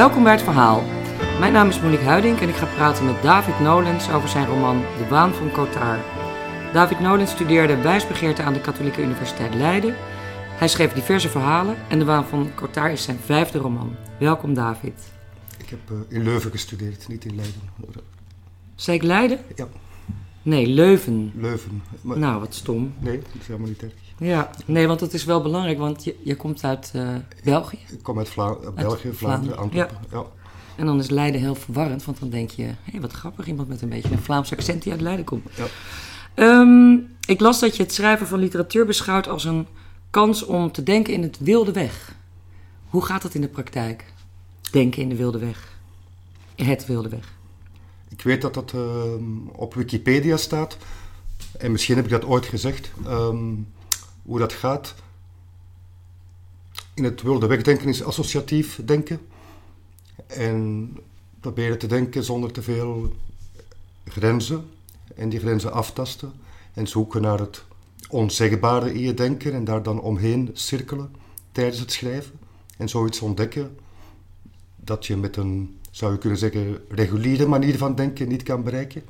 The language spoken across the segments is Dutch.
Welkom bij het verhaal. Mijn naam is Monique Huiding en ik ga praten met David Nolens over zijn roman De Waan van Cotard. David Nolens studeerde wijsbegeerte aan de Katholieke Universiteit Leiden. Hij schreef diverse verhalen en De Waan van Cotard is zijn vijfde roman. Welkom David. Ik heb uh, in Leuven gestudeerd, niet in Leiden. Zei ik Leiden? Ja. Nee, Leuven. Leuven. Maar, nou, wat stom. Nee, dat is helemaal niet erg. Ja, nee, want dat is wel belangrijk, want je, je komt uit uh, België. Ik kom uit Vla België, Vlaanderen, Antwerpen. Ja. ja. En dan is Leiden heel verwarrend, want dan denk je, hé, hey, wat grappig, iemand met een beetje een Vlaams accent die uit Leiden komt. Ja. Um, ik las dat je het schrijven van literatuur beschouwt als een kans om te denken in het wilde weg. Hoe gaat dat in de praktijk? Denken in de wilde weg. Het wilde weg. Ik weet dat dat uh, op Wikipedia staat. En misschien heb ik dat ooit gezegd. Um, hoe dat gaat. In het wilde wegdenken is associatief denken. En proberen te denken zonder te veel grenzen. En die grenzen aftasten. En zoeken naar het onzegbare in je denken. En daar dan omheen cirkelen tijdens het schrijven. En zoiets ontdekken dat je met een, zou je kunnen zeggen, reguliere manier van denken niet kan bereiken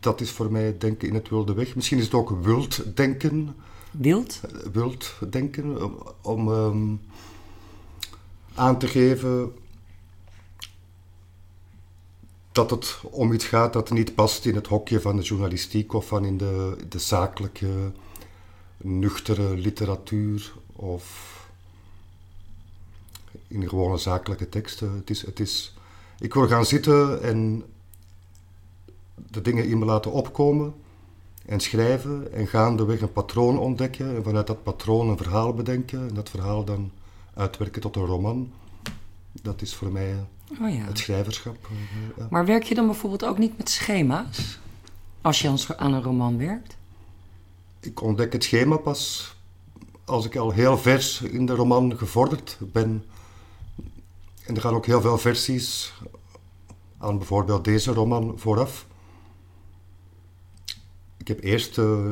dat is voor mij denken in het wilde weg. Misschien is het ook wild denken. Wild? Wild denken, om, om um, aan te geven dat het om iets gaat dat niet past in het hokje van de journalistiek of van in de, de zakelijke, nuchtere literatuur of in gewone zakelijke teksten. Het is, het is, ik wil gaan zitten en de dingen in me laten opkomen en schrijven en gaandeweg een patroon ontdekken en vanuit dat patroon een verhaal bedenken en dat verhaal dan uitwerken tot een roman. Dat is voor mij oh ja. het schrijverschap. Ja. Maar werk je dan bijvoorbeeld ook niet met schema's als je aan een roman werkt? Ik ontdek het schema pas als ik al heel vers in de roman gevorderd ben. En er gaan ook heel veel versies aan bijvoorbeeld deze roman vooraf heb eerst uh,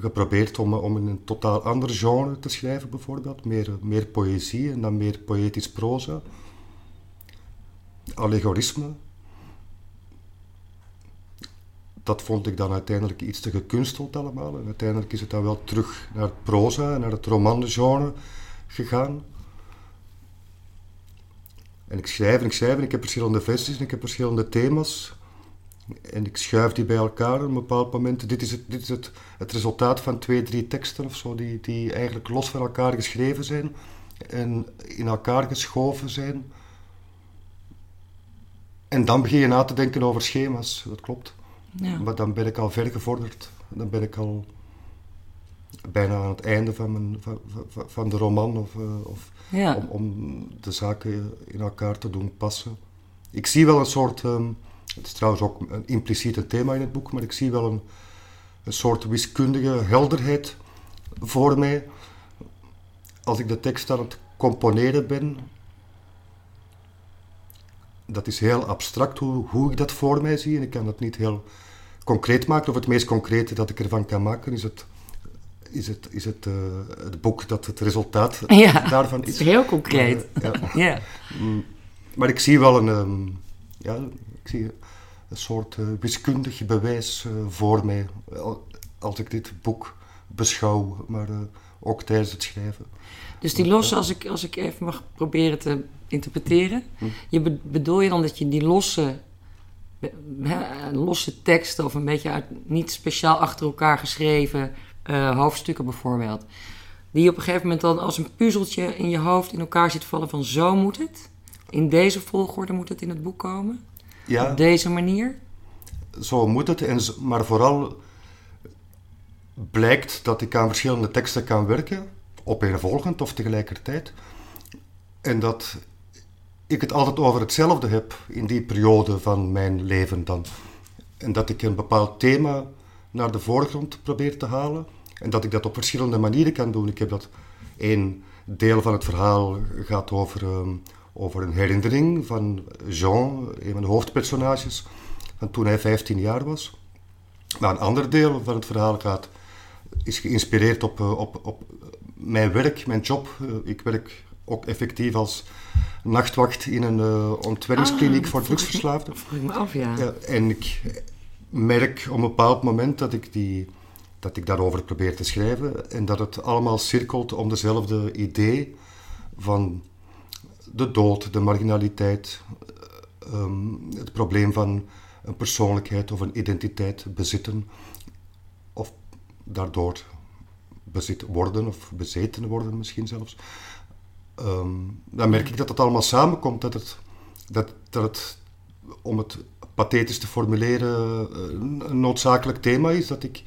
geprobeerd om, om in een totaal ander genre te schrijven, bijvoorbeeld. Meer, meer poëzie en dan meer poëtisch proza. Allegorisme. Dat vond ik dan uiteindelijk iets te gekunsteld allemaal. En uiteindelijk is het dan wel terug naar het proza en naar het romangenre gegaan. En ik schrijf en ik schrijf en ik heb verschillende versies en ik heb verschillende thema's. En ik schuif die bij elkaar op een bepaald moment. Dit is het, dit is het, het resultaat van twee, drie teksten of zo, die, die eigenlijk los van elkaar geschreven zijn en in elkaar geschoven zijn. En dan begin je na te denken over schema's, dat klopt. Ja. Maar dan ben ik al ver gevorderd. Dan ben ik al bijna aan het einde van, mijn, van, van de roman of, of ja. om, om, de zaken in elkaar te doen passen. Ik zie wel een soort. Um, het is trouwens ook een impliciet thema in het boek, maar ik zie wel een, een soort wiskundige helderheid voor mij. Als ik de tekst aan het componeren ben, dat is heel abstract hoe, hoe ik dat voor mij zie en ik kan dat niet heel concreet maken. Of het meest concrete dat ik ervan kan maken is het, is het, is het, uh, het boek dat het resultaat ja, daarvan is. heel concreet. Maar, uh, ja. Mm, maar ik zie wel een, um, ja, ik zie een soort uh, wiskundig bewijs uh, voor mij als ik dit boek beschouw, maar uh, ook tijdens het schrijven. Dus die losse, als ik, als ik even mag proberen te interpreteren, Hm. je be bedoel je dan dat je die losse, losse teksten of een beetje uit niet speciaal achter elkaar geschreven hoofdstukken bijvoorbeeld, die je op een gegeven moment dan als een puzzeltje in je hoofd in elkaar ziet vallen van zo moet het, in deze volgorde moet het in het boek komen? Ja, Op deze manier? zo moet het. En, maar vooral blijkt dat ik aan verschillende teksten kan werken, opeenvolgend of tegelijkertijd. En dat ik het altijd over hetzelfde heb in die periode van mijn leven dan. En dat ik een bepaald thema naar de voorgrond probeer te halen. En dat ik dat op verschillende manieren kan doen. Ik heb dat één deel van het verhaal gaat over, um, over een herinnering van Jean, een van de hoofdpersonages, van toen hij 15 jaar was. Maar een ander deel van het verhaal gaat, is geïnspireerd op, op, op mijn werk, mijn job. Ik werk ook effectief als nachtwacht in een uh, ontwenningskliniek Ah, voor drugsverslaafden. Af, ja. Ja, en ik merk op een bepaald moment dat ik, die, dat ik daarover probeer te schrijven en dat het allemaal cirkelt om dezelfde idee van de dood, de marginaliteit, eh, ehm, het probleem van een persoonlijkheid of een identiteit bezitten of daardoor bezit worden of bezeten worden misschien zelfs. Ehm, dan merk ik dat het allemaal samenkomt, dat het, dat, dat het om het pathetisch te formuleren, eh, een noodzakelijk thema is. Dat ik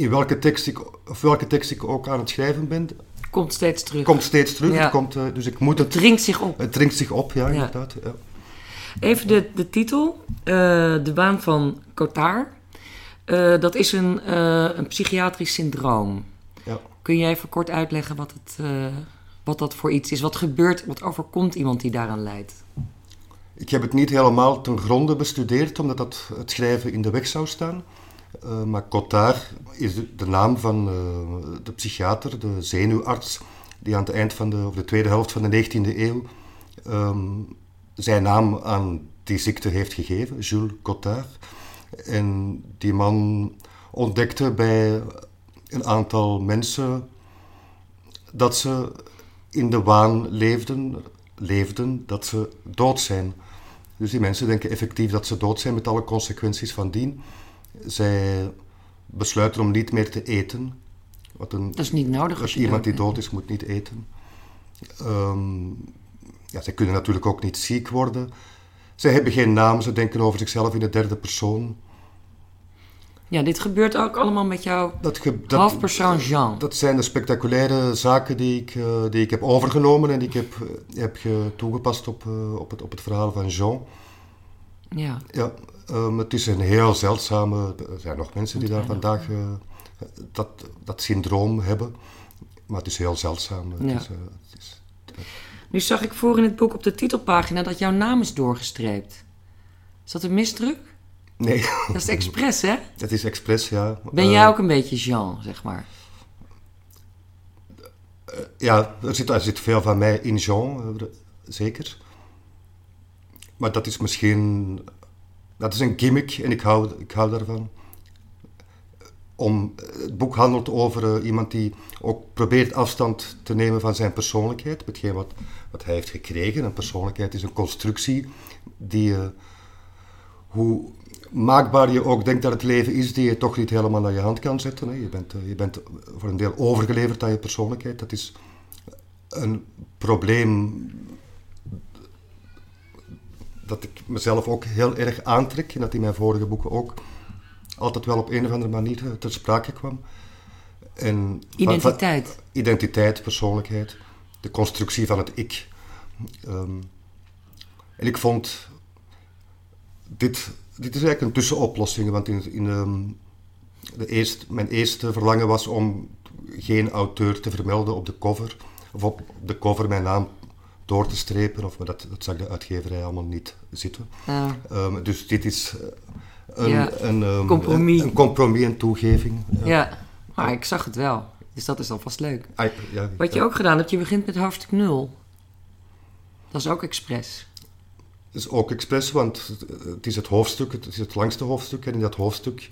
in welke tekst ik, of welke tekst ik ook aan het schrijven ben, Komt steeds terug. komt steeds terug. Ja. Het komt, eh, dus ik moet Het het. dringt zich op. Het dringt zich op, ja, Ja. inderdaad. Ja. Even de, de titel. eh, de waan van Cotard. Eh, dat is een, een psychiatrisch syndroom. Ja. Kun jij even kort uitleggen wat, het, wat dat voor iets is? Wat gebeurt, wat overkomt iemand die daaraan lijdt? Ik heb het niet helemaal ten gronde bestudeerd, omdat dat het schrijven in de weg zou staan. Eh, maar Cotard is de, naam van eh, de psychiater, de zenuwarts, die aan het eind van de, of de tweede helft van de 19e eeuw ehm, zijn naam aan die ziekte heeft gegeven, Jules Cotard. En die man ontdekte bij een aantal mensen dat ze in de waan leefden, leefden dat ze dood zijn. Dus die mensen denken effectief dat ze dood zijn met alle consequenties van dien. Zij besluiten om niet meer te eten. Wat een, Dat is niet nodig als iemand die dood is, moet niet eten. Ehm, ja, zij kunnen natuurlijk ook niet ziek worden. Zij hebben geen naam, ze denken over zichzelf in de derde persoon. Ja, dit gebeurt ook allemaal met jouw Dat, ge- dat, hoofdpersoon Jean. Dat zijn de spectaculaire zaken die ik, eh, die ik heb overgenomen en die ik heb, eh, heb ge- toegepast op, eh, op, het, op het verhaal van Jean. Ja. Ja, ehm, het is een heel zeldzame. Er zijn nog mensen die daar vandaag eh, dat, dat syndroom hebben. Maar het is heel zeldzaam. Het Ja. is, eh, het is, Nu zag ik voor in het boek op de titelpagina dat jouw naam is doorgestreept. Is dat een misdruk? nee, Dat is expres, hè? het is expres, ja. Ben Eh, jij ook een beetje Jean, zeg maar? Ja, er zit, er zit veel van mij in Jean, eh, zeker. Maar dat is misschien... Dat is een gimmick en ik hou, ik hou daarvan. Om, het boek handelt over eh, iemand die ook probeert afstand te nemen van zijn persoonlijkheid. Hetgeen wat, wat hij heeft gekregen. Een persoonlijkheid is een constructie die... eh, hoe maakbaar je ook denkt dat het leven is, die je toch niet helemaal naar je hand kan zetten. Hè. Je, bent, eh, je bent voor een deel overgeleverd aan je persoonlijkheid. Dat is een probleem dat ik mezelf ook heel erg aantrek en dat in mijn vorige boeken ook altijd wel op een of andere manier ter sprake kwam. En van- van- Identiteit. identiteit, persoonlijkheid, de constructie van het ik. Ehm, en ik vond dit, dit is eigenlijk een tussenoplossing, want in, in ehm, de eerst, mijn eerste verlangen was om geen auteur te vermelden op de cover, of op de cover mijn naam door te strepen, of, maar dat, dat zag de uitgeverij allemaal niet zitten. Ja. Ehm, dus dit is eh, een, Ja, een, ehm, compromis. Een, een compromis en toegeving. ja, maar ik zag het wel. Dus dat is alvast leuk. Ah, ja, Wat je ook gedaan hebt, je begint met hoofdstuk 0. Dat is ook expres. is ook expres, want het is het hoofdstuk, het is het langste hoofdstuk. En in dat hoofdstuk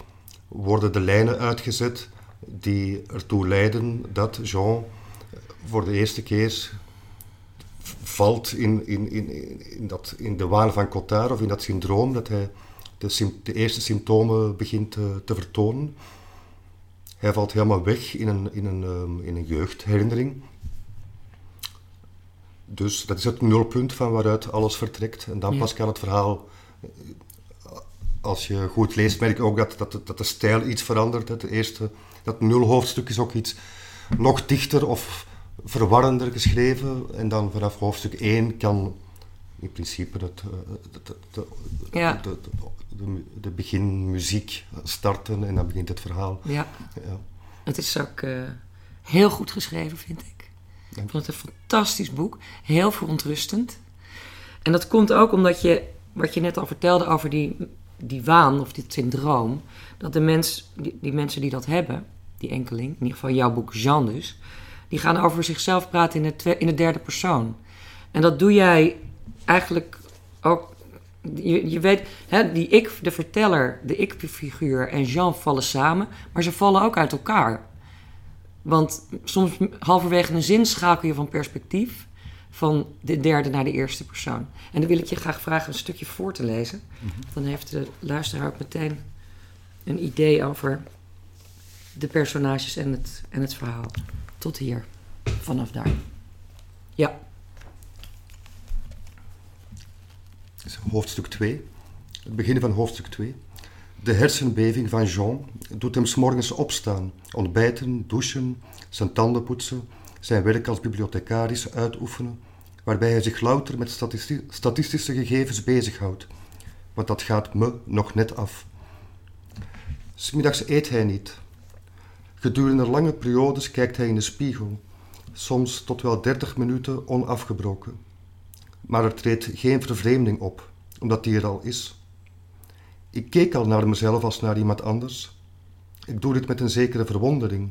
worden de lijnen uitgezet die ertoe leiden dat Jean voor de eerste keer valt in, in, in, in, dat, in de waan van Cotard of in dat syndroom, dat hij de, eerste symptomen begint te, te vertonen. Hij valt helemaal weg in een, in een, ehm, in een jeugdherinnering. Dus dat is het nulpunt van waaruit alles vertrekt. En dan Ja. pas kan het verhaal, eh, als je goed leest, merk je ook dat, dat, dat de stijl iets verandert. Het eerste, dat nulhoofdstuk is ook iets nog dichter of verwarrender geschreven. En dan vanaf hoofdstuk 1 kan in principe het, eh, de, de, Ja. de, de, beginmuziek starten en dan begint het verhaal. Ja, Ja. het is ook eh, heel goed geschreven, vind ik. Ik vond het een fantastisch boek. Heel verontrustend. En dat komt ook omdat je, wat je net al vertelde over die, die waan of dit syndroom. Dat de mens, die, die mensen die dat hebben, die enkeling, in ieder geval jouw boek Jean dus. Die gaan over zichzelf praten in de, in de derde persoon. En dat doe jij eigenlijk ook. Je, je weet, hè, die ik, de verteller, de ik-figuur en Jean vallen samen, maar ze vallen ook uit elkaar. Want soms halverwege een zin schakel je van perspectief van de derde naar de eerste persoon. En dan wil ik je graag vragen een stukje voor te lezen. Mhm. Dan heeft de luisteraar ook meteen een idee over de personages en het, en het verhaal. Tot hier, vanaf daar. Ja. Hoofdstuk 2. Het begin van hoofdstuk 2. De hersenbeving van Jean doet hem s'morgens opstaan, ontbijten, douchen, zijn tanden poetsen, zijn werk als bibliothecaris uitoefenen, waarbij hij zich louter met statistische gegevens bezighoudt, want dat gaat me nog net af. Smiddags eet hij niet. Gedurende lange periodes kijkt hij in de spiegel, soms tot wel dertig minuten onafgebroken. Maar er treedt geen vervreemding op, omdat die er al is. Ik keek al naar mezelf als naar iemand anders. Ik doe dit met een zekere verwondering.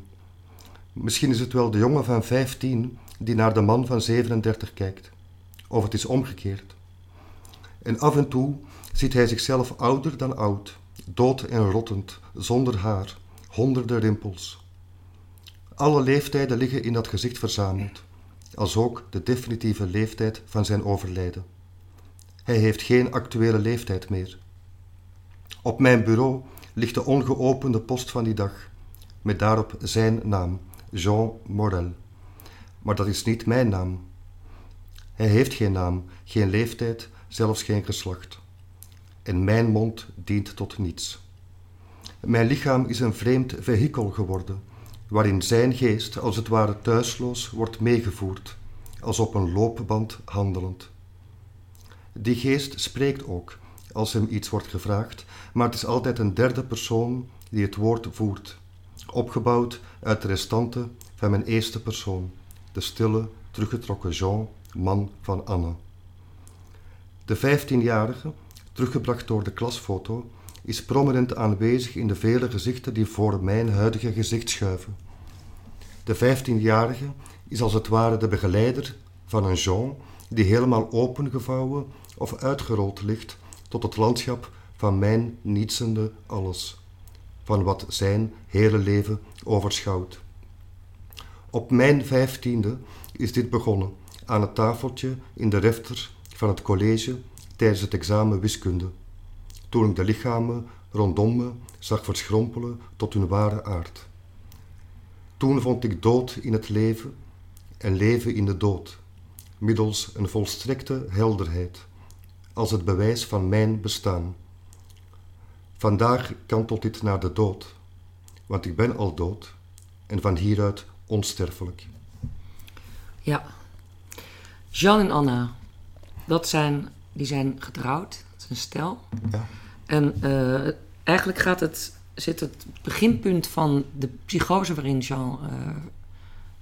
Misschien is het wel de jongen van vijftien die naar de man van 37 kijkt. Of het is omgekeerd. En af en toe ziet hij zichzelf ouder dan oud, dood en rottend, zonder haar, honderden rimpels. Alle leeftijden liggen in dat gezicht verzameld, als ook de definitieve leeftijd van zijn overlijden. Hij heeft geen actuele leeftijd meer. Op mijn bureau ligt de ongeopende post van die dag, met daarop zijn naam, Jean Morel. Maar dat is niet mijn naam. Hij heeft geen naam, geen leeftijd, zelfs geen geslacht. En mijn mond dient tot niets. Mijn lichaam is een vreemd vehikel geworden, waarin zijn geest als het ware thuisloos wordt meegevoerd, als op een loopband handelend. Die geest spreekt ook, als hem iets wordt gevraagd, maar het is altijd een derde persoon die het woord voert, opgebouwd uit de restanten van mijn eerste persoon, de stille, teruggetrokken Jean, man van Anne. De vijftienjarige, teruggebracht door de klasfoto, is prominent aanwezig in de vele gezichten die voor mijn huidige gezicht schuiven. De vijftienjarige is als het ware de begeleider van een Jean die helemaal opengevouwen of uitgerold ligt tot het landschap van mijn nietsende alles, van wat zijn hele leven overschouwt. Op mijn vijftiende is dit begonnen, aan het tafeltje in de refter van het college tijdens het examen wiskunde, toen ik de lichamen rondom me zag verschrompelen tot hun ware aard. Toen vond ik dood in het leven en leven in de dood, middels een volstrekte helderheid, als het bewijs van mijn bestaan. Vandaag kantelt dit naar de dood, want ik ben al dood en van hieruit onsterfelijk. Ja. Jean en Anna, dat zijn, die zijn getrouwd, een stel. Ja. En uh, eigenlijk gaat het, zit het beginpunt van de psychose waarin Jean uh,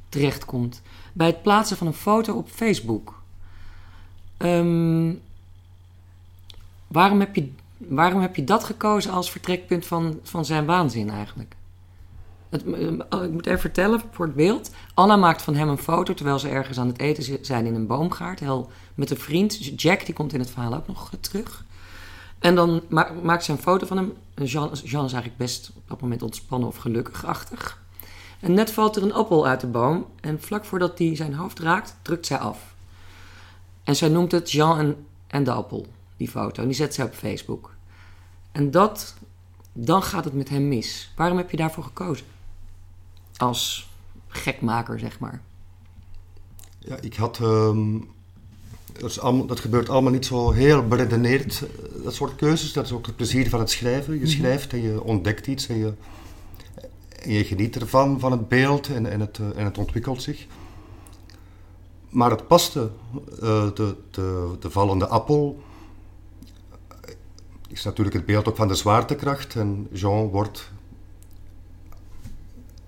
terechtkomt bij het plaatsen van een foto op Facebook. Um, waarom, heb je, waarom heb je dat gekozen als vertrekpunt van, van zijn waanzin eigenlijk? Het, eh, ik moet even vertellen voor het beeld. Anna maakt van hem een foto terwijl ze ergens aan het eten zijn in een boomgaard. Heel, met een vriend. Jack, die komt in het verhaal ook nog terug. En dan maakt ze een foto van hem. Jean, Jean is eigenlijk best op dat moment ontspannen of gelukkig-achtig. En net valt er een appel uit de boom. En vlak voordat hij zijn hoofd raakt, drukt zij af. En zij noemt het Jean en, en de appel, die foto. En die zet zij op Facebook. En dat, dan gaat het met hem mis. Waarom heb je daarvoor gekozen? Als gekmaker, zeg maar. Ja, ik had um, dat, is allemaal, dat gebeurt allemaal niet zo heel beredeneerd, eh, dat soort keuzes. Dat is ook het plezier van het schrijven. Je mhm. schrijft en je ontdekt iets en je, en je geniet ervan, van het beeld en, en, het, eh, en het ontwikkelt zich. Maar het paste, uh, de, de, de vallende appel, is natuurlijk het beeld ook van de zwaartekracht. En Jean wordt,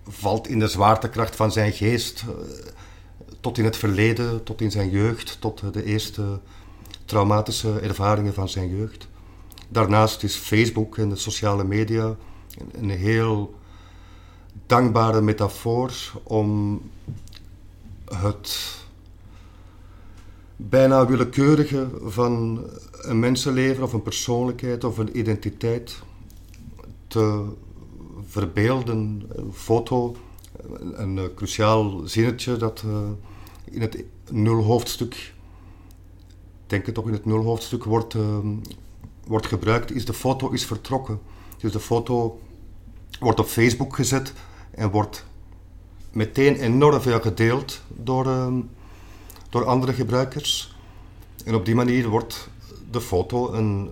valt in de zwaartekracht van zijn geest tot in het verleden, tot in zijn jeugd, tot de eerste traumatische ervaringen van zijn jeugd. Daarnaast is Facebook en de sociale media een heel dankbare metafoor om het bijna willekeurige van een mensenleven of een persoonlijkheid of een identiteit te verbeelden. Een foto, een, cruciaal zinnetje dat uh, in het nulhoofdstuk, denk ik toch in het nulhoofdstuk, wordt, uh, wordt gebruikt, is de foto is vertrokken. Dus de foto wordt op Facebook gezet en wordt meteen enorm veel gedeeld door, uh, door andere gebruikers. En op die manier wordt de foto een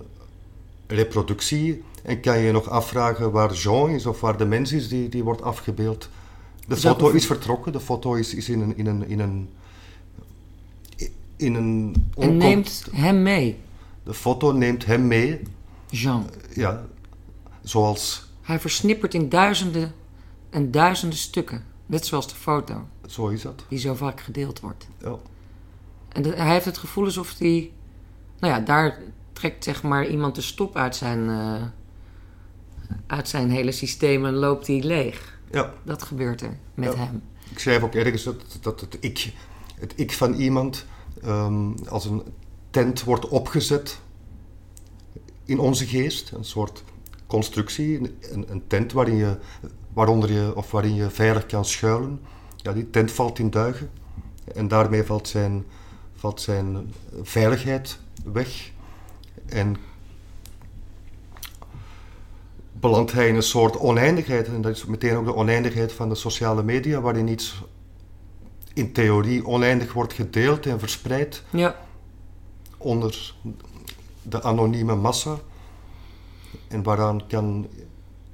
reproductie en kan je nog afvragen waar Jean is of waar de mens is die, die wordt afgebeeld. De foto is vertrokken, de foto is, is in een. In een, in een in een en neemt hem mee. De foto neemt hem mee. Jean. Ja, zoals. Hij versnippert in duizenden en duizenden stukken. Net zoals de foto. Zo is dat. Die zo vaak gedeeld wordt. Ja. En hij heeft het gevoel alsof hij. Nou ja, daar trekt zeg maar iemand de stop uit zijn. Uh, uit zijn hele systeem en loopt hij leeg. Ja. Dat gebeurt er met Ja. hem. Ik schrijf ook ergens dat, dat het, ik, het ik van iemand ehm, als een tent wordt opgezet in onze geest. Een soort constructie, een, een tent waarin je, waaronder je, of waarin je veilig kan schuilen. Ja, die tent valt in duigen en daarmee valt zijn, valt zijn veiligheid weg. En belandt hij in een soort oneindigheid. En dat is meteen ook de oneindigheid van de sociale media, waarin iets in theorie oneindig wordt gedeeld en verspreid Ja. onder de anonieme massa. En waaraan kan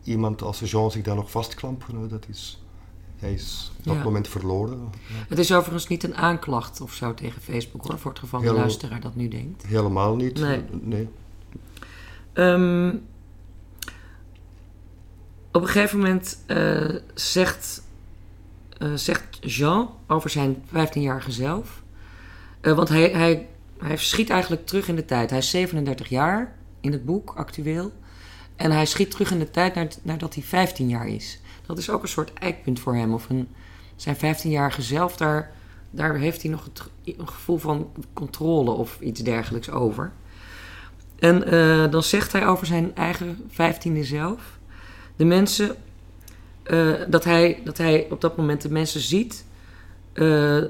iemand als Jean zich dan nog vastklampen? Dat is, hij is op dat Ja. moment verloren. Het is overigens niet een aanklacht of zo tegen Facebook hoor, voor het geval de luisteraar dat nu denkt. Helemaal niet. Nee. nee. Ehm, op een gegeven moment eh, zegt, zegt Jean over zijn 15-jarige zelf. eh, want hij, hij, hij schiet eigenlijk terug in de tijd. Hij is 37 jaar in het boek, actueel. En hij schiet terug in de tijd naar, nadat hij 15 jaar is. Dat is ook een soort eikpunt voor hem. Of een, zijn 15-jarige zelf, daar, daar heeft hij nog het, een gevoel van controle of iets dergelijks over. En eh, dan zegt hij over zijn eigen vijftiende zelf... de mensen... eh, dat, hij, dat hij op dat moment de mensen ziet... eh,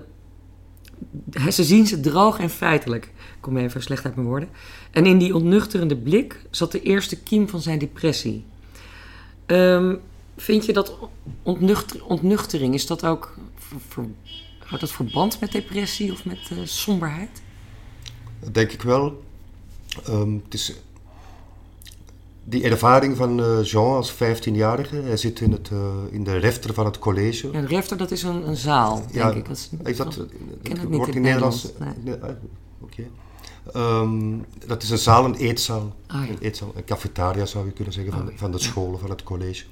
ze zien ze droog en feitelijk. Ik kom even slecht uit mijn woorden. En in die ontnuchterende blik zat de eerste kiem van zijn depressie. Ehm, vind je dat ontnuchter, ontnuchtering, is dat ook... houdt dat verband met depressie of met eh, somberheid? Dat denk ik wel. Ehm, het is die ervaring van eh, Jean als 15-jarige. Hij zit in, het, eh, in de refter van het college. Ja, de refter, dat is een, een zaal, denk Ja, ik. Dat is, Is dat, dat- dat het niet wordt in Nederlands. Nederlands, Nee, Oké. Ehm, dat is een zaal, een eetzaal. Ah, ja. Een eetzaal, een cafetaria zou je kunnen zeggen, van, Oh, van de scholen, van het college.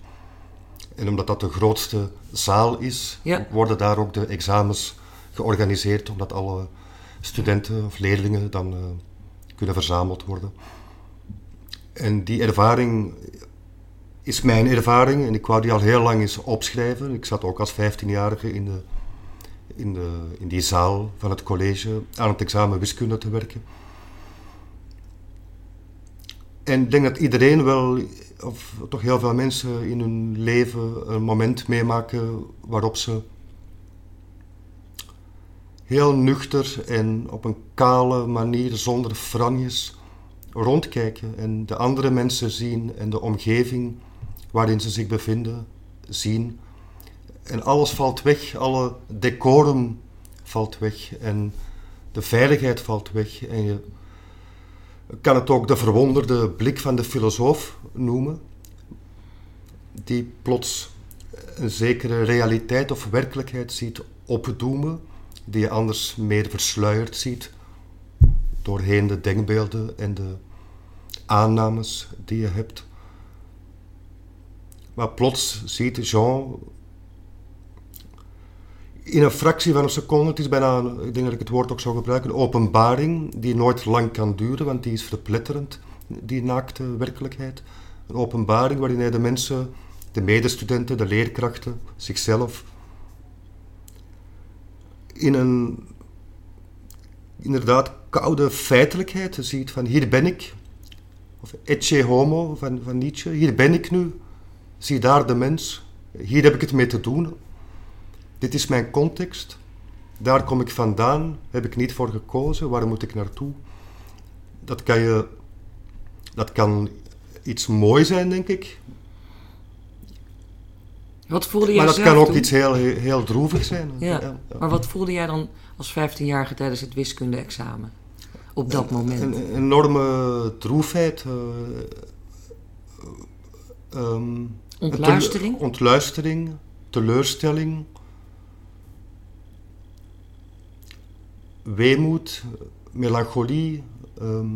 En omdat dat de grootste zaal is, worden daar ook de examens georganiseerd, omdat alle studenten of leerlingen dan eh, kunnen verzameld worden. En die ervaring is mijn ervaring en ik wou die al heel lang eens opschrijven. Ik zat ook als 15-jarige in, de, in, de, in die zaal van het college aan het examen wiskunde te werken. En ik denk dat iedereen wel, of toch heel veel mensen in hun leven een moment meemaken waarop ze heel nuchter en op een kale manier, zonder franjes, rondkijken en de andere mensen zien en de omgeving waarin ze zich bevinden zien. En alles valt weg, alle decorum valt weg en de veiligheid valt weg. En je kan het ook de verwonderde blik van de filosoof noemen, die plots een zekere realiteit of werkelijkheid ziet opdoemen, die je anders meer versluierd ziet doorheen de denkbeelden en de aannames die je hebt. Maar plots ziet Jean in een fractie van een seconde, het is bijna, ik denk dat ik het woord ook zou gebruiken, een openbaring die nooit lang kan duren, want die is verpletterend, die naakte werkelijkheid. Een openbaring waarin hij de mensen, de medestudenten, de leerkrachten, zichzelf in een inderdaad koude feitelijkheid ziet van hier ben ik, of ecce homo van, van Nietzsche, hier ben ik nu, zie daar de mens, hier heb ik het mee te doen. Dit is mijn context, daar kom ik vandaan, heb ik niet voor gekozen, waar moet ik naartoe? Dat kan, je, dat kan iets mooi zijn, denk ik. Wat voelde jij Maar dat kan ook iets heel, heel, heel droevig zijn. Ja. ja. Maar wat voelde jij dan als 15-jarige tijdens het wiskunde-examen? Op dat moment. Een, een enorme droefheid. eh, ehm, Ontluistering? ontluistering, teleurstelling, weemoed, melancholie, ehm,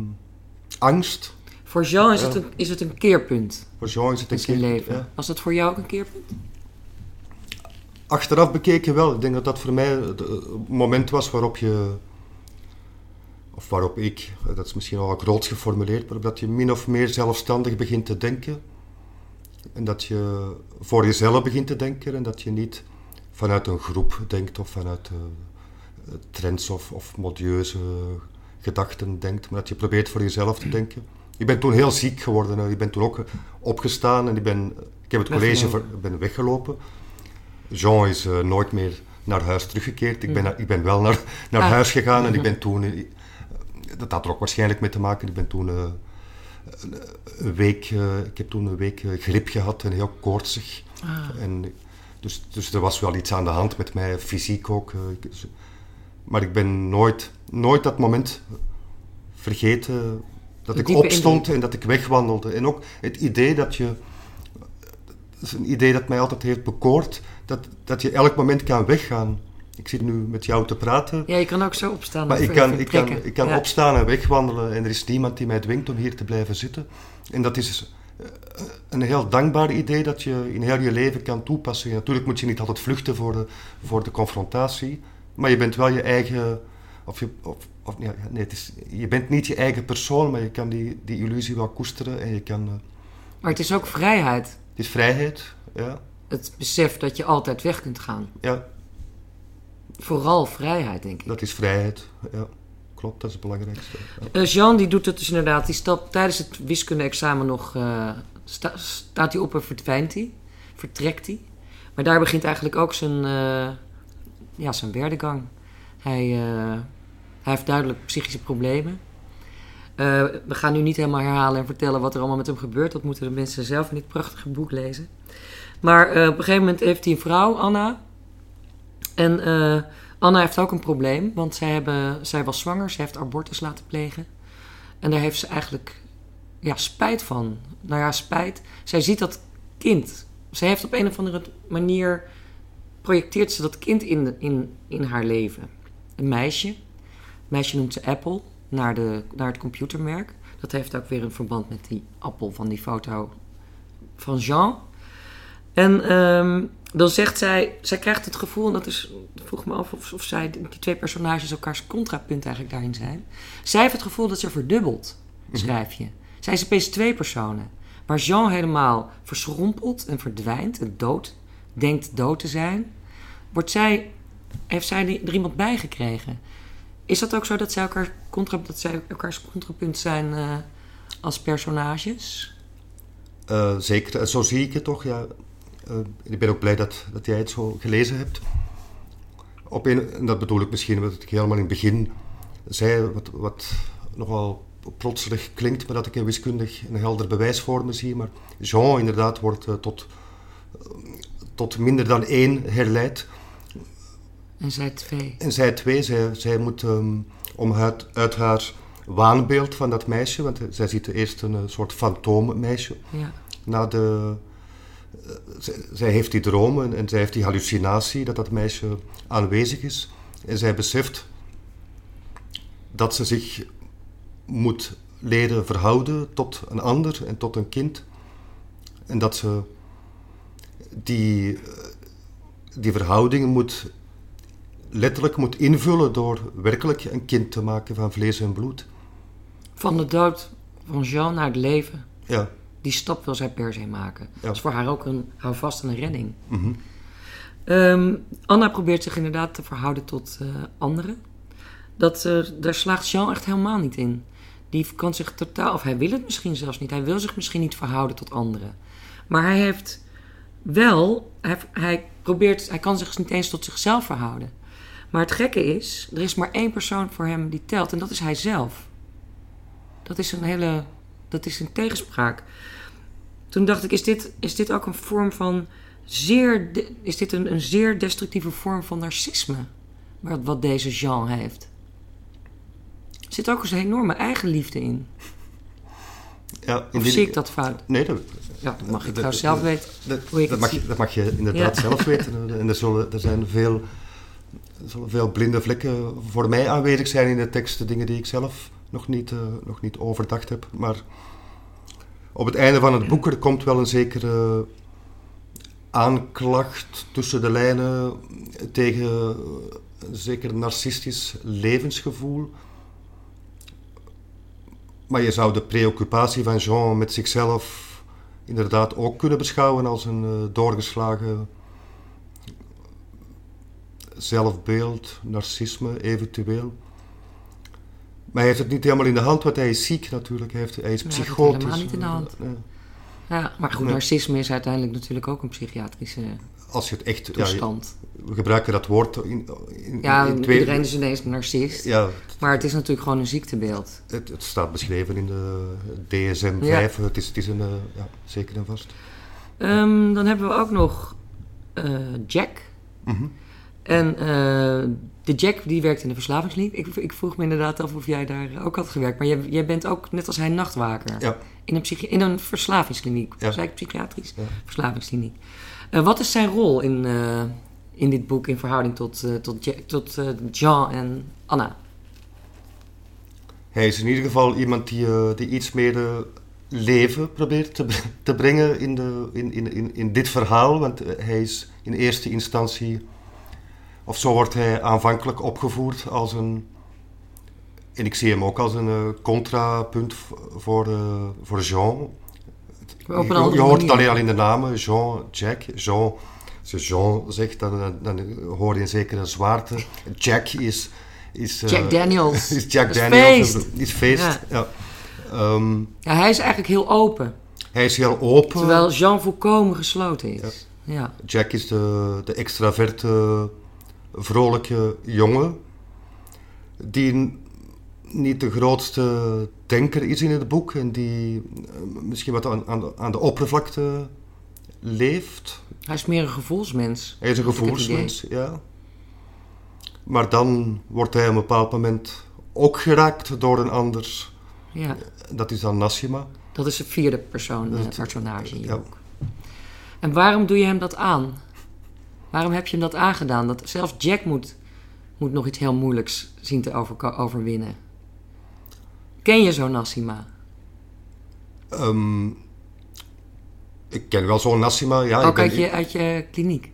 angst. Voor Jean is, het een, is het een keerpunt Voor Jean is het in een zijn keer- leven. ja. Was dat voor jou ook een keerpunt? Achteraf bekeken wel. Ik denk dat dat voor mij het eh, moment was waarop je, of waarop ik, eh, dat is misschien al groot geformuleerd, maar dat je min of meer zelfstandig begint te denken. En dat je voor jezelf begint te denken en dat je niet vanuit een groep denkt of vanuit eh, trends of, of modieuze gedachten denkt, maar dat je probeert voor jezelf te denken. Ik ben toen heel ziek geworden. hè. Ik ben toen ook opgestaan en ik, ben, ik heb het college ver- ben weggelopen. Jean is eh, nooit meer naar huis teruggekeerd. Ik ben, naar- ik ben wel naar, naar Ah. huis gegaan en ik ben toen... eh, dat had er ook waarschijnlijk mee te maken. Ik ben toen eh, een, week... eh, ik heb toen een week griep gehad en heel koortsig. Ah. En, dus, dus er was wel iets aan de hand met mij, fysiek ook. dus- maar ik ben nooit, nooit dat moment vergeten dat ik opstond en dat ik wegwandelde. En ook het idee dat je... Dat is een idee dat mij altijd heeft bekoord. Dat, dat je elk moment kan weggaan. Ik zit nu met jou te praten. Ja, je kan ook zo opstaan. Maar ik kan, ik kan, ik kan Ja. opstaan en wegwandelen en er is niemand die mij dwingt om hier te blijven zitten. En dat is eh, een heel dankbaar idee dat je in heel je leven kan toepassen. Natuurlijk moet je niet altijd vluchten voor de, voor de confrontatie, maar je bent wel je eigen... Of je, of, of, nee, het is, je bent niet je eigen persoon, maar je kan die, die illusie wel koesteren en je kan... eh, Maar het is ook vrijheid. het is vrijheid, ja. Het besef dat je altijd weg kunt gaan. ja. Vooral vrijheid, denk ik. Dat is vrijheid, ja. Klopt, dat is het belangrijkste. Ja. Eh, Jean die doet het dus inderdaad. Die stapt tijdens het wiskunde-examen nog. eh, sta- staat hij op en verdwijnt hij. Vertrekt hij. Maar daar begint eigenlijk ook zijn. eh, ja, zijn werdegang. Hij, hij heeft duidelijk psychische problemen. We gaan nu niet helemaal herhalen en vertellen wat er allemaal met hem gebeurt. Dat moeten de mensen zelf in dit prachtige boek lezen. Maar eh, op een gegeven moment heeft hij een vrouw, Anna. En eh, Anna heeft ook een probleem, want zij, hebben, zij was zwanger, ze heeft abortus laten plegen. En daar heeft ze eigenlijk ja, spijt van. Nou ja, spijt. Zij ziet dat kind. Zij heeft op een of andere manier projecteert ze dat kind in, in, in haar leven. Een meisje. Het meisje noemt ze Apple, naar, de, naar het computermerk. Dat heeft ook weer een verband met die appel van die foto van Jean. En ehm, dan zegt zij, zij krijgt het gevoel, en dat is, vroeg me af of, of zij, die twee personages elkaars contrapunt eigenlijk daarin zijn. Zij heeft het gevoel dat ze verdubbelt, schrijf je. Zij is opeens twee personen. Waar Jean helemaal verschrompelt en verdwijnt en dood, denkt dood te zijn, wordt zij, heeft zij er iemand bij gekregen. Is dat ook zo dat zij, elkaar contra, dat zij elkaars contrapunt zijn eh, als personages? Eh, zeker, en zo zie ik het toch. Ja. Eh, ik ben ook blij dat, dat jij het zo gelezen hebt. Op een, en dat bedoel ik misschien wat ik helemaal in het begin zei, wat, wat nogal plotserig klinkt, maar dat ik in wiskundig een helder bewijs voor me zie. Maar Jean inderdaad wordt eh, tot, eh, tot minder dan één herleid. En zij twee. En zij twee, zij, zij moet ehm, om uit, uit haar waanbeeld van dat meisje, want zij ziet eerst een soort fantoommeisje, Ja. na de, zij, zij heeft die dromen en zij heeft die hallucinatie dat dat meisje aanwezig is. En zij beseft dat ze zich moet leren verhouden tot een ander en tot een kind. En dat ze die, eh, die verhoudingen moet letterlijk moet invullen door werkelijk een kind te maken van vlees en bloed. Van de dood van Jean naar het leven. Ja, Die stap wil zij per se maken. Ja. Dat is voor haar ook een houvast en een redding. mhm. Ehm, Anna probeert zich inderdaad te verhouden tot eh, anderen. Dat, eh, daar slaagt Jean echt helemaal niet in. Die kan zich totaal, of hij wil het misschien zelfs niet. Hij wil zich misschien niet verhouden tot anderen. Maar hij heeft wel, hij, hij probeert, hij kan zich niet eens tot zichzelf verhouden. Maar het gekke is, er is maar één persoon voor hem die telt en dat is hij zelf. Dat is een hele, dat is een tegenspraak. Toen dacht ik, is dit, is dit ook een vorm van zeer, is dit een, een zeer destructieve vorm van narcisme? Wat, wat deze Jean heeft. Er zit ook eens een enorme eigenliefde in. Ja, in Of zie ik dat fout? Nee, dat, Ja, dat mag ik dat- trouwens zelf weten. dat, mag, je- dat mag je inderdaad Ja. zelf weten. En er, zullen, er zijn veel, er zullen veel blinde vlekken voor mij aanwezig zijn in de tekst. Dingen die ik zelf nog niet, eh, nog niet overdacht heb. Maar op het einde van het boek er komt wel een zekere aanklacht tussen de lijnen tegen een zeker narcistisch levensgevoel. Maar je zou de preoccupatie van Jean met zichzelf inderdaad ook kunnen beschouwen als een eh, doorgeslagen zelfbeeld, narcisme eventueel. Maar hij heeft het niet helemaal in de hand, want hij is ziek natuurlijk. Hij, heeft, hij is psychotisch. helemaal niet in de hand. Ja, maar goed, narcisme is uiteindelijk natuurlijk ook een psychiatrische Als je het echt... Ja, toestand. we gebruiken dat woord in, in, Ja, in twee... iedereen is ineens een narcist. Ja, Maar het is natuurlijk gewoon een ziektebeeld. het, het staat beschreven in de DSM-5. Ja. Het is, het is een... eh, ja, zeker en vast. Ehm, dan hebben we ook nog eh, Jack. Mhm. En eh, de Jack die werkt in de verslavingskliniek. Ik, ik vroeg me inderdaad af of jij daar ook had gewerkt. Maar jij, jij bent ook net als hij nachtwaker. Ja. In, een psychi- in een verslavingskliniek. Ja. Zei ik psychiatrisch? Ja. Verslavingskliniek. Eh, wat is zijn rol in, eh, in dit boek in verhouding tot, tot, Jack, tot Jean en Anna? Hij is in ieder geval iemand die, die iets meer leven probeert te, te brengen in, de, in, in, in, in dit verhaal. Want hij is in eerste instantie, of zo wordt hij aanvankelijk opgevoerd als een. En ik zie hem ook als een eh, contrapunt voor, eh, voor Jean. Je, hoort het alleen al in de namen, Jean, Jack. Jean, als je Jean zegt, dan, dan, hoor je een zekere zwaarte. Jack is... is eh, Jack Daniels. is Jack is Daniels. feest. Is feest, Ja. ja. Ehm, Ja, hij is eigenlijk heel open. hij is heel open. Terwijl Jean volkomen gesloten is. Ja. Jack is de, de extraverte, vrolijke jongen. Die niet de grootste denker is in het boek. En die eh, misschien wat aan, aan, de, aan de oppervlakte leeft. Hij is meer een gevoelsmens. Hij is een het gevoelsmens, ja. Maar dan wordt hij op een bepaald moment ook geraakt door een ander. Ja, Dat is dan Nassima. dat is de vierde persoon, Dat eh, personage in je ja. boek. En waarom doe je hem dat aan? Waarom heb je hem dat aangedaan? Dat zelfs Jack moet, moet nog iets heel moeilijks zien te overko- overwinnen. Ken je zo'n Nassima? Ehm, ik ken wel zo'n Nassima. Ja, ik Ook uit je, uit je kliniek?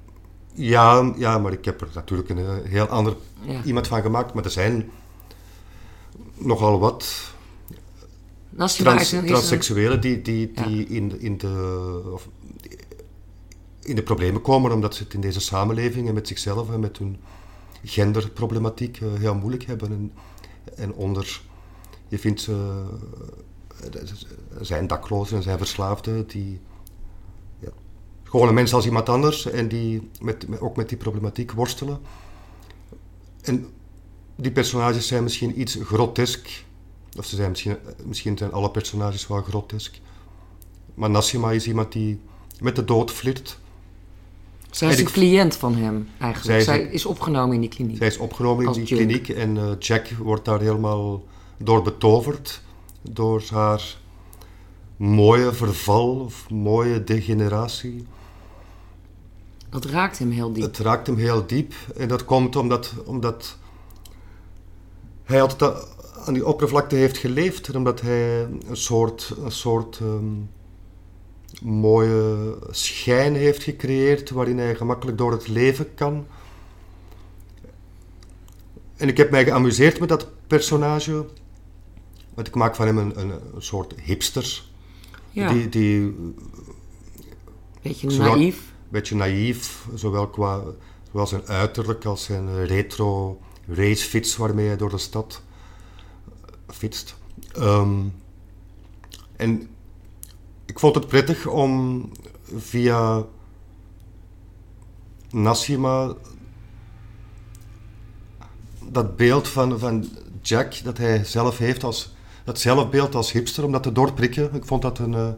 Ja, ja, maar ik heb er natuurlijk een eh, heel ander Ja. iemand van gemaakt. Maar er zijn nogal wat trans, transseksuelen die, die, Ja. die in, in, de, of, in de problemen komen omdat ze het in deze samenleving en met zichzelf en met hun genderproblematiek eh, heel moeilijk hebben. En, en onder, je vindt ze, eh, er zijn daklozen en zijn verslaafden die ja, gewoon een mens als iemand anders en die met, ook met die problematiek worstelen. En die personages zijn misschien iets grotesk. Of ze zijn misschien, misschien zijn alle personages wel grotesk. Maar Nassima is iemand die met de dood flirt. Zij is En een cliënt van hem, eigenlijk. Zij Zij is opgenomen in die kliniek. Zij is opgenomen in die junk. kliniek en eh, Jack wordt daar helemaal door betoverd. Door haar mooie verval of mooie degeneratie. Dat raakt hem heel diep. Het raakt hem heel diep. En dat komt omdat, omdat hij altijd aan die oppervlakte heeft geleefd. Omdat hij een soort, een soort ehm, mooie schijn heeft gecreëerd waarin hij gemakkelijk door het leven kan. En ik heb mij geamuseerd met dat personage. Want ik maak van hem een, een, een soort hipster. ja, Die, die beetje zodat- naïef. beetje naïef, zowel qua zowel zijn uiterlijk als zijn retro racefiets waarmee hij door de stad fietst. Ehm, en ik vond het prettig om via Nassima dat beeld van, van Jack dat hij zelf heeft als dat zelfbeeld als hipster om dat te doorprikken. Ik vond dat een uh,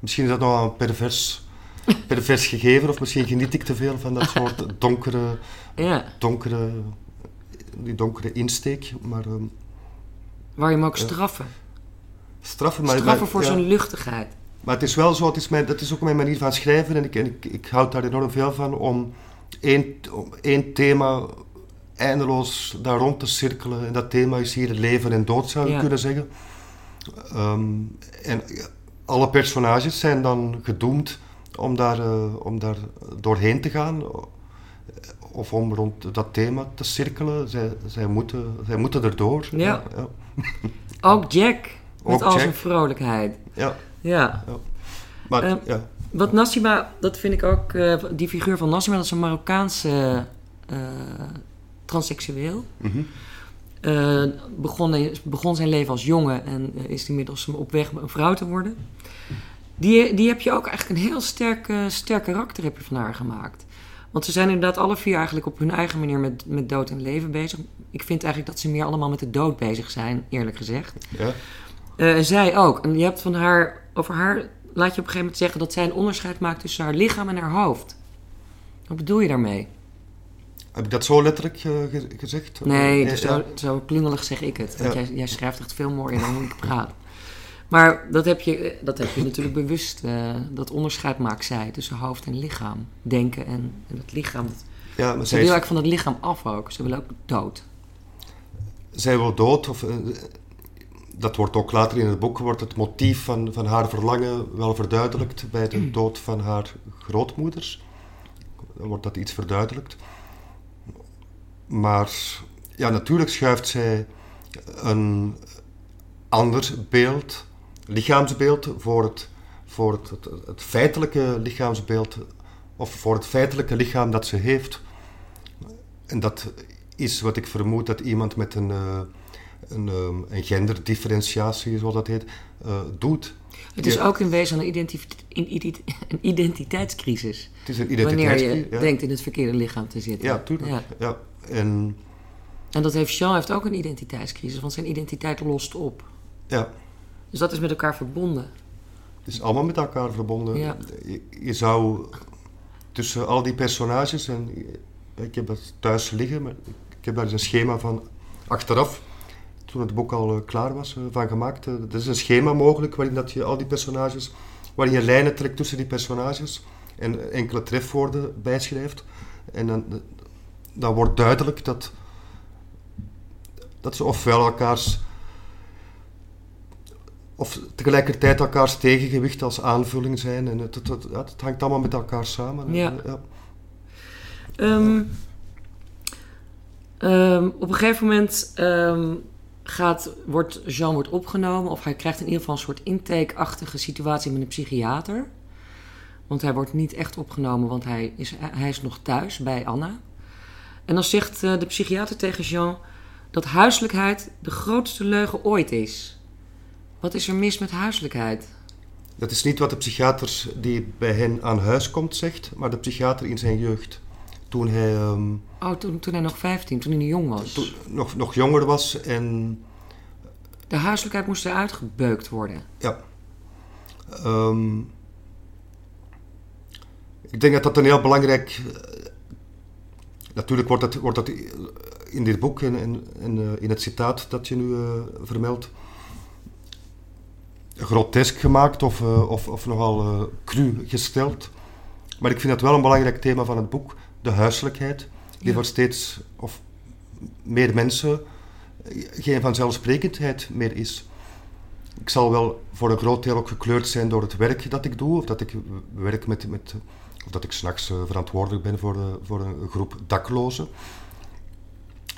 misschien is dat nog een pervers pervers gegeven of misschien geniet ik te veel van dat soort donkere ja. donkere die donkere insteek, maar um, waar je hem ook straffen. Straffen, maar, straffen voor zijn luchtigheid. Maar het is wel zo, het is mijn, dat is ook mijn manier van schrijven en ik, en ik, ik houd daar enorm veel van om één, om één thema eindeloos daar rond te cirkelen. En dat thema is hier leven en dood, zou je kunnen zeggen. Um, en alle personages zijn dan gedoemd om daar, uh, om daar doorheen te gaan. Of om rond dat thema te cirkelen. Zij, zij, moeten, zij moeten erdoor. Ja. ja. Ook Jack. Met Ook al Jack. zijn vrolijkheid. Ja. Ja. Maar, uh, ja. Wat Nassima, dat vind ik ook, uh, die figuur van Nassima, dat is een Marokkaanse uh, transseksueel. Mm -hmm. begon, begon zijn leven als jongen en is inmiddels op weg een vrouw te worden. Die, die heb je ook eigenlijk een heel sterk, sterk karakter heb je van haar gemaakt. Want ze zijn inderdaad alle vier eigenlijk op hun eigen manier met, met dood en leven bezig. Ik vind eigenlijk dat ze meer allemaal met de dood bezig zijn, eerlijk gezegd. Ja. Uh, zij ook. En je hebt van haar, over haar laat je op een gegeven moment zeggen dat zij een onderscheid maakt tussen haar lichaam en haar hoofd. Wat bedoel je daarmee? Heb ik dat zo letterlijk uh, gezegd? Nee, zo, zo klungelig zeg ik het. Want jij, jij, schrijft echt veel mooier dan hoe ik praat. Maar dat heb je, dat heb je natuurlijk bewust. Uh, dat onderscheid maakt zij tussen hoofd en lichaam. Denken en, en het lichaam. Ja, maar ze wil eigenlijk van het lichaam af ook. Ze wil ook dood. Zij wil dood. Of, uh, dat wordt ook later in het boek. Wordt het motief van, van haar verlangen wel verduidelijkt. Bij de dood van haar grootmoeders. Dan wordt dat iets verduidelijkt. Maar ja, natuurlijk schuift zij een ander beeld lichaamsbeeld voor het, voor het, het, feitelijke lichaamsbeeld of voor het feitelijke lichaam dat ze heeft. En dat is wat ik vermoed dat iemand met een, uh, een, um, een genderdifferentiatie, zoals dat heet, uh, doet. Het is ook in wezen een, een, identiteitscrisis. Het is een identiteitscrisis. Wanneer je denkt in het verkeerde lichaam te zitten. Ja, tuurlijk. Ja. ja. En, en dat heeft Jean heeft ook een identiteitscrisis, want zijn identiteit lost op. Ja. Dus dat is met elkaar verbonden. Het is allemaal met elkaar verbonden. Ja. Je, zou tussen al die personages, en ik heb dat thuis liggen, maar ik heb daar eens een schema van achteraf, toen het boek al eh, klaar was, eh, van gemaakt. Er is een schema mogelijk waarin dat je al die personages, waarin je lijnen trekt tussen die personages en enkele trefwoorden bijschrijft. En dan, dan wordt duidelijk dat, dat ze ofwel elkaars of tegelijkertijd elkaars tegengewicht als aanvulling zijn. En het, het, het, het hangt allemaal met elkaar samen. Ja. ja. Ehm, ehm, op een gegeven moment ehm, gaat, wordt Jean wordt opgenomen, of hij krijgt in ieder geval een soort intake-achtige situatie met een psychiater. Want hij wordt niet echt opgenomen, want hij is, hij is nog thuis bij Anna. En dan zegt uh, de psychiater tegen Jean dat huiselijkheid de grootste leugen ooit is. Wat is er mis met huiselijkheid? Dat is niet wat de psychiater die bij hen aan huis komt zegt, maar de psychiater in zijn jeugd. Toen hij... Ehm, oh, toen, toen hij nog 15, toen hij jong was? Toen, nog, nog jonger was en... De huiselijkheid moest eruit gebeukt worden? Ja. Um, ik denk dat dat een heel belangrijk... Natuurlijk wordt dat, wordt dat in dit boek en in, in, in, in, het citaat dat je nu uh, vermeldt grotesk gemaakt of, uh, of, of nogal uh, cru gesteld. Maar ik vind dat wel een belangrijk thema van het boek, de huiselijkheid, die voor steeds of meer mensen eh, geen vanzelfsprekendheid meer is. Ik zal wel voor een groot deel ook gekleurd zijn door het werk dat ik doe, of dat ik werk met, met of dat ik s'nachts uh, verantwoordelijk ben voor, uh, voor een groep daklozen,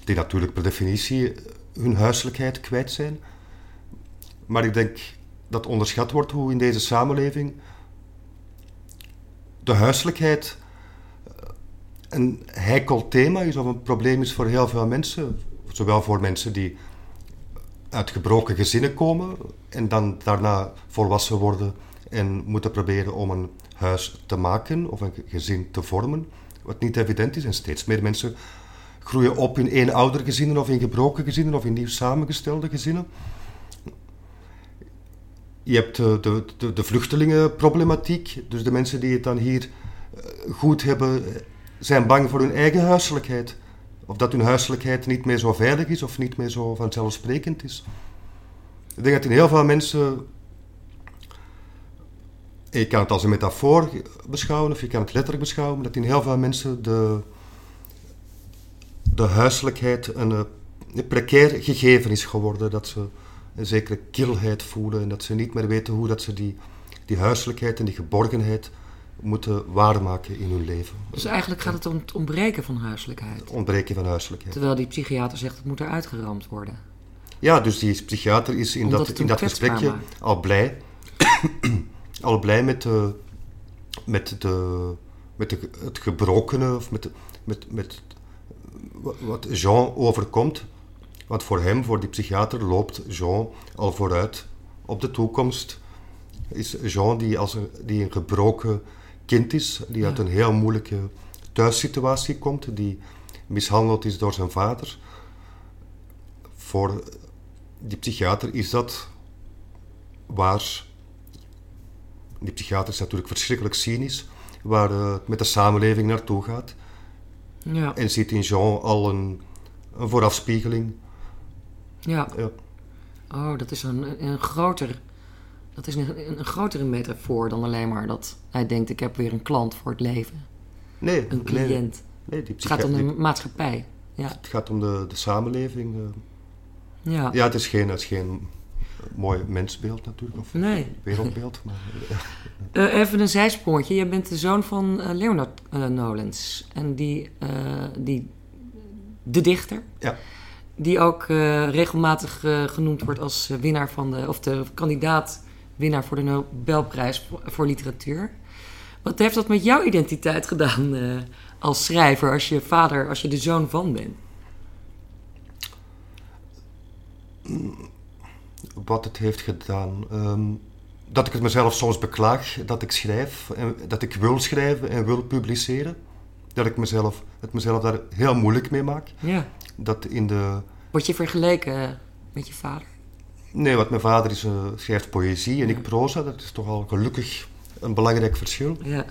die natuurlijk per definitie hun huiselijkheid kwijt zijn. Maar ik denk dat onderschat wordt hoe in deze samenleving de huiselijkheid een heikel thema is of een probleem is voor heel veel mensen. Zowel voor mensen die uit gebroken gezinnen komen en dan daarna volwassen worden en moeten proberen om een huis te maken of een gezin te vormen, wat niet evident is. En steeds meer mensen groeien op in eenoudergezinnen of in gebroken gezinnen of in nieuw samengestelde gezinnen. Je hebt de, de, de, de vluchtelingenproblematiek, dus de mensen die het dan hier eh, goed hebben, zijn bang voor hun eigen huiselijkheid. Of dat hun huiselijkheid niet meer zo veilig is of niet meer zo vanzelfsprekend is. Ik denk dat in heel veel mensen. Je kan het als een metafoor beschouwen of je kan het letterlijk beschouwen, dat in heel veel mensen de, de huiselijkheid een, een precair gegeven is geworden. Dat ze een zekere kilheid voelen en dat ze niet meer weten hoe dat ze die, die huiselijkheid en die geborgenheid moeten waarmaken in hun leven. Dus eigenlijk gaat het om het ontbreken van huiselijkheid. Het ontbreken van huiselijkheid. Terwijl die psychiater zegt het moet eruit geramd worden. Ja, dus die psychiater is in dat, in dat gesprekje al blij, al blij met, de, met, de, met de, het gebrokene of met, met, met wat Jean overkomt. Want voor hem, voor die psychiater, loopt Jean al vooruit op de toekomst. Is Jean die, als een, die een gebroken kind is, die uit een heel moeilijke thuissituatie komt, die mishandeld is door zijn vader. Voor die psychiater is dat waar. Die psychiater is natuurlijk verschrikkelijk cynisch, waar het met de samenleving naartoe gaat. Ja. En ziet in Jean al een, een voorafspiegeling. Ja. ja. Oh, dat is een, een groter dat is een, een, grotere metafoor dan alleen maar dat hij denkt: ik heb weer een klant voor het leven. Nee, een cliënt. Nee, die het gaat om de maatschappij. Ja. Het gaat om de, de samenleving. Eh. Ja. ja, het is geen, het is geen mooi mensbeeld natuurlijk, of nee. wereldbeeld. Maar, uh, even een zijsprongetje. Je bent de zoon van uh, Leonard Nolens. En die, die, de dichter. Ja. Die ook regelmatig genoemd wordt als winnaar van de, of de kandidaat winnaar voor de Nobelprijs voor, literatuur. Wat heeft dat met jouw identiteit gedaan uh, als schrijver, als je vader, als je de zoon van bent? Wat het heeft gedaan. Ehm, dat ik het mezelf soms beklaag dat ik schrijf, en dat ik wil schrijven en wil publiceren. Dat ik mezelf, het mezelf daar heel moeilijk mee maak. Ja. Dat in de... Word je vergeleken met je vader? Nee, want mijn vader is, uh, schrijft poëzie en ik proza. Dat is toch al gelukkig een belangrijk verschil. Ja.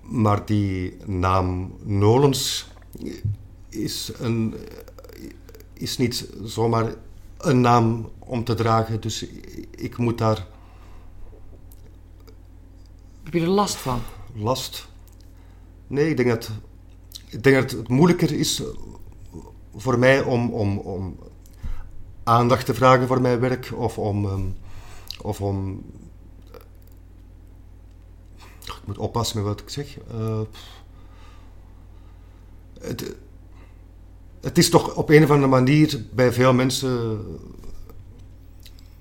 Maar die naam Nolens is, een, is niet zomaar een naam om te dragen. Dus ik moet daar... Heb je er last van? Last? Nee, ik denk dat, ik denk dat het moeilijker is voor mij om, om, om aandacht te vragen voor mijn werk of om. Um, of om ik moet oppassen met wat ik zeg. Uh, het, het is toch op een of andere manier bij veel mensen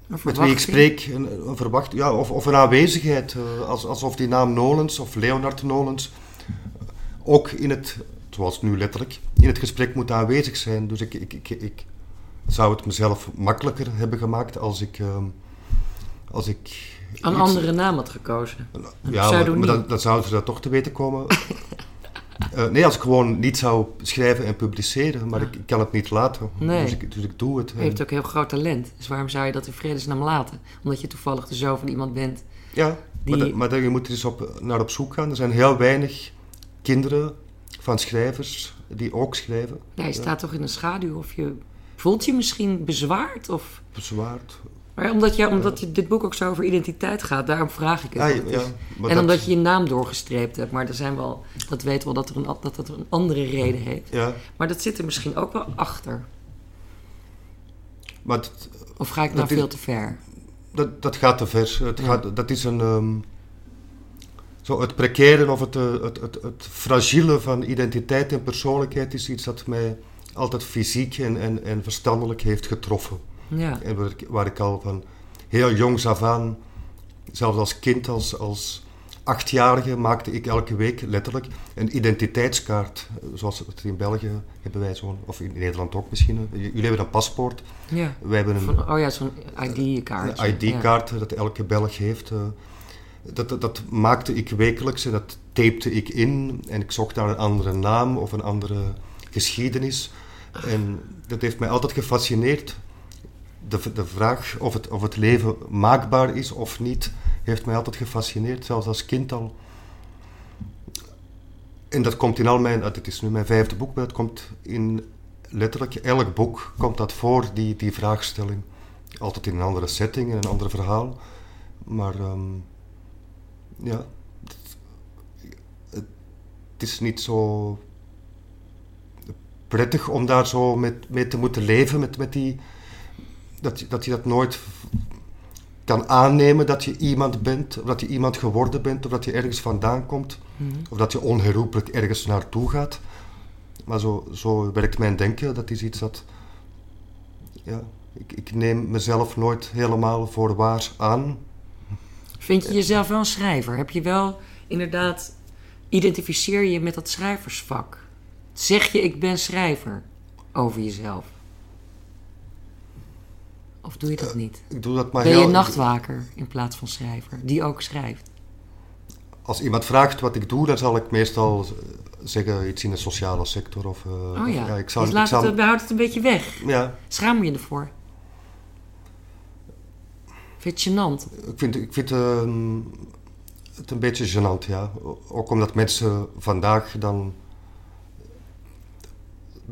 met wie ik spreek een, een verwacht, ja, of, of een aanwezigheid. Uh, als, alsof die naam Nolens of Leonard Nolens ook in het, zoals nu letterlijk, in het gesprek moet aanwezig zijn. Dus ik, ik, ik, ik zou het mezelf makkelijker hebben gemaakt als ik. Uh, als ik een andere naam had gekozen. Een ja, maar, maar dan, dan, zouden ze dat toch te weten komen. uh, nee, als ik gewoon niet zou schrijven en publiceren, maar ik, ik, kan het niet laten. Nee. Dus, ik, dus ik doe het. Je hebt ook heel groot talent. Dus waarom zou je dat in vredesnaam laten? Omdat je toevallig de zoon van iemand bent. Ja, die... maar, maar je moet dus op, naar op zoek gaan. Er zijn heel weinig kinderen van schrijvers die ook schrijven. Ja, je staat toch in de schaduw of je Voelt je misschien bezwaard? Of... Bezwaard? Maar omdat, je, omdat je dit boek ook zo over identiteit gaat, daarom vraag ik het. Ja, ja, en omdat je je naam doorgestreept hebt. Maar er zijn wel, dat weten we wel, dat, er een, dat dat een andere reden heeft. Ja. Maar dat zit er misschien ook wel achter. Maar of ga ik nou veel te ver? Dat, dat gaat te ver. Het gaat, dat is een... Um, zo het precaire of het, het, het, het, het fragiele van identiteit en persoonlijkheid is iets dat mij altijd fysiek en, en, en verstandelijk heeft getroffen. Ja. En waar ik, waar ik al van heel jongs af aan, zelfs als kind, als, als achtjarige maakte ik elke week letterlijk een identiteitskaart. Zoals het in België hebben wij zo'n, of in Nederland ook misschien. Jullie hebben een paspoort. Ja. Wij hebben een, Van, oh ja, zo'n ID-kaart. een ID-kaart dat elke Belg heeft. eh. Dat, dat, dat maakte ik wekelijks en dat tapte ik in. En ik zocht naar een andere naam of een andere geschiedenis. En dat heeft mij altijd gefascineerd. De, de vraag of het, of het leven maakbaar is of niet, heeft mij altijd gefascineerd, zelfs als kind al. En dat komt in al mijn, het is nu mijn vijfde boek, maar dat komt in letterlijk elk boek komt dat voor, die, die vraagstelling. Altijd in een andere setting, in een ander verhaal. Maar ehm, ja, het, het is niet zo prettig om daar zo met, mee te moeten leven, met, met die, dat, je- dat je dat nooit kan aannemen dat je iemand bent, of dat je iemand geworden bent, of dat je ergens vandaan komt, Mhm. of dat je onherroepelijk ergens naartoe gaat. Maar zo, zo werkt mijn denken, dat is iets dat... Ja, ik, ik neem mezelf nooit helemaal voor waar aan. Vind je jezelf wel een schrijver? Heb je wel inderdaad, identificeer je je met dat schrijversvak? Zeg je ik ben schrijver over jezelf? Of doe je dat niet? Ik doe dat maar Ben je nachtwaker in plaats van schrijver, die ook schrijft? Als iemand vraagt wat ik doe, dan zal ik meestal zeggen iets in de sociale sector. Of, eh, Oh of- ja, ik zal, dus laat ik zal- het, het een beetje weg. ja, Schaam je ervoor? Vind je het gênant? ik vind, ik vind ehm, het een beetje gênant, ja. Ook omdat mensen vandaag dan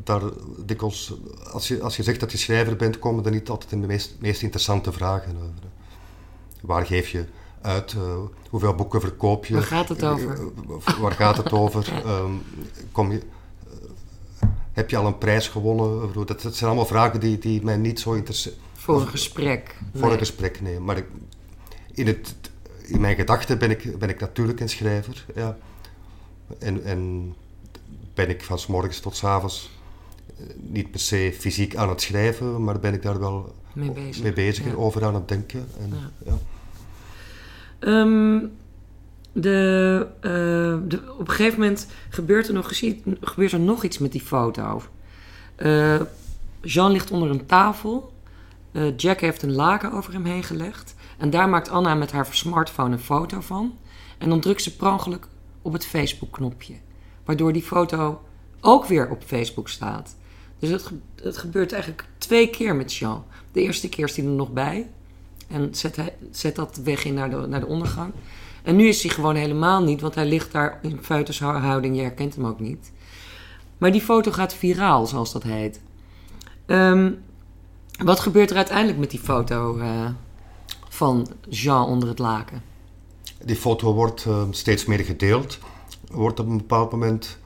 daar dikwijls, als je, als je zegt dat je schrijver bent, komen er niet altijd de meest, meest interessante vragen over. Waar geef je uit? Eh, hoeveel boeken verkoop je? Waar gaat het over? Eh, waar gaat het over? Ehm, kom je, eh, heb je al een prijs gewonnen? Dat, dat zijn allemaal vragen die, die mij niet zo interesseren Voor een gesprek? voor Nee. een gesprek, nee. Maar ik, in, het, in mijn gedachten ben ik, ben ik natuurlijk een schrijver. Ja. En, en ben ik van s morgens tot s avonds eh, niet per se fysiek aan het schrijven, maar ben ik daar wel Mee bezig. mee bezig en over aan het denken. En, Ja. Ehm, de, eh, de, op een gegeven moment gebeurt er nog, gebeurt er nog iets met die foto. Eh, Jean ligt onder een tafel. Eh, Jack heeft een laken over hem heen gelegd. En daar maakt Anna met haar smartphone een foto van. En dan drukt ze per ongeluk op het Facebook-knopje. Waardoor die foto ook weer op Facebook staat. Dus het, het gebeurt eigenlijk twee keer met Jean. De eerste keer is hij er nog bij. En zet, hij, zet dat weg in naar de, naar de ondergang. En nu is hij gewoon helemaal niet, want hij ligt daar in foetushouding. Je herkent hem ook niet. Maar die foto gaat viraal, zoals dat heet. Ehm, wat gebeurt er uiteindelijk met die foto eh, van Jean onder het laken? Die foto wordt eh, steeds meer gedeeld. Wordt op een bepaald moment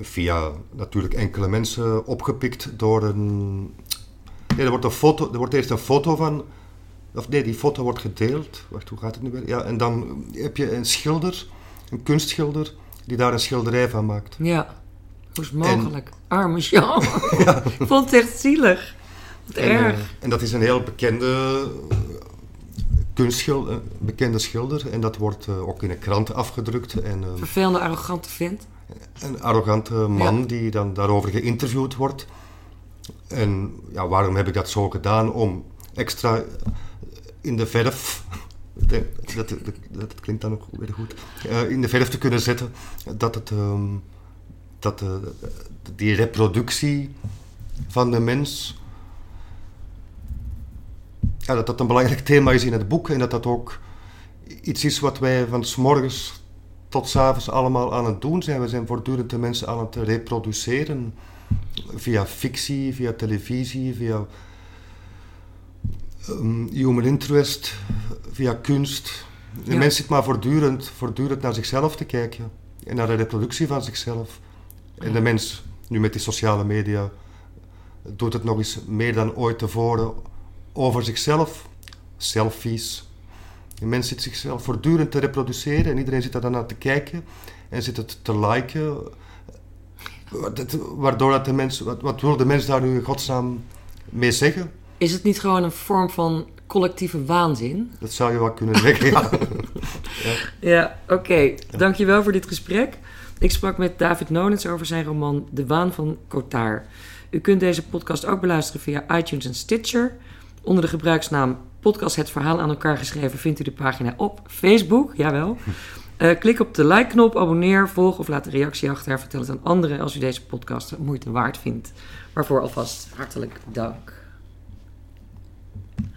via natuurlijk enkele mensen opgepikt door een. Nee, er wordt, een foto, er wordt eerst een foto van. Of nee, die foto wordt gedeeld. Wacht, hoe gaat het nu weer? Ja, en dan heb je een schilder, een kunstschilder, die daar een schilderij van maakt. Ja, hoe is het mogelijk? Arme Jean. Ik vond het echt zielig. Wat En, erg. eh, en dat is een heel bekende eh, kunstschilder, een bekende schilder. En dat wordt eh, ook in een krant afgedrukt. En, eh, Vervelende, arrogante vent. Een arrogante man die dan daarover geïnterviewd wordt. En ja, waarom heb ik dat zo gedaan? Om extra in de verf, de- dat, dat, dat klinkt dan ook weer goed, eh, in de verf te kunnen zetten dat, het, ehm, dat eh, die reproductie van de mens, ja, dat dat een belangrijk thema is in het boek en dat dat ook iets is wat wij van s morgens tot s'avonds allemaal aan het doen zijn. We zijn voortdurend de mensen aan het reproduceren. Via fictie, via televisie, via ehm, human interest, via kunst. De Ja. mens zit maar voortdurend, voortdurend naar zichzelf te kijken. En naar de reproductie van zichzelf. En de mens, nu met die sociale media, doet het nog eens meer dan ooit tevoren over zichzelf. Selfies, de mens zit zichzelf voortdurend te reproduceren en iedereen zit daar dan naar te kijken en zit het te liken. Waardoor dat de mens, wat, wat wil de mens daar nu in godsnaam mee zeggen? Is het niet gewoon een vorm van collectieve waanzin? Dat zou je wel kunnen zeggen, ja. Ja, ja oké. Dankjewel voor dit gesprek. Ik sprak met David Nolens over zijn roman De Waan van Cotard. U kunt deze podcast ook beluisteren via iTunes en Stitcher. Onder de gebruiksnaam Podcast Het Verhaal aan elkaar geschreven vindt u de pagina op Facebook. Jawel. Uh, klik op de like-knop, abonneer, volg of laat een reactie achter. En vertel het aan anderen als u deze podcast moeite waard vindt. Waarvoor alvast hartelijk dank.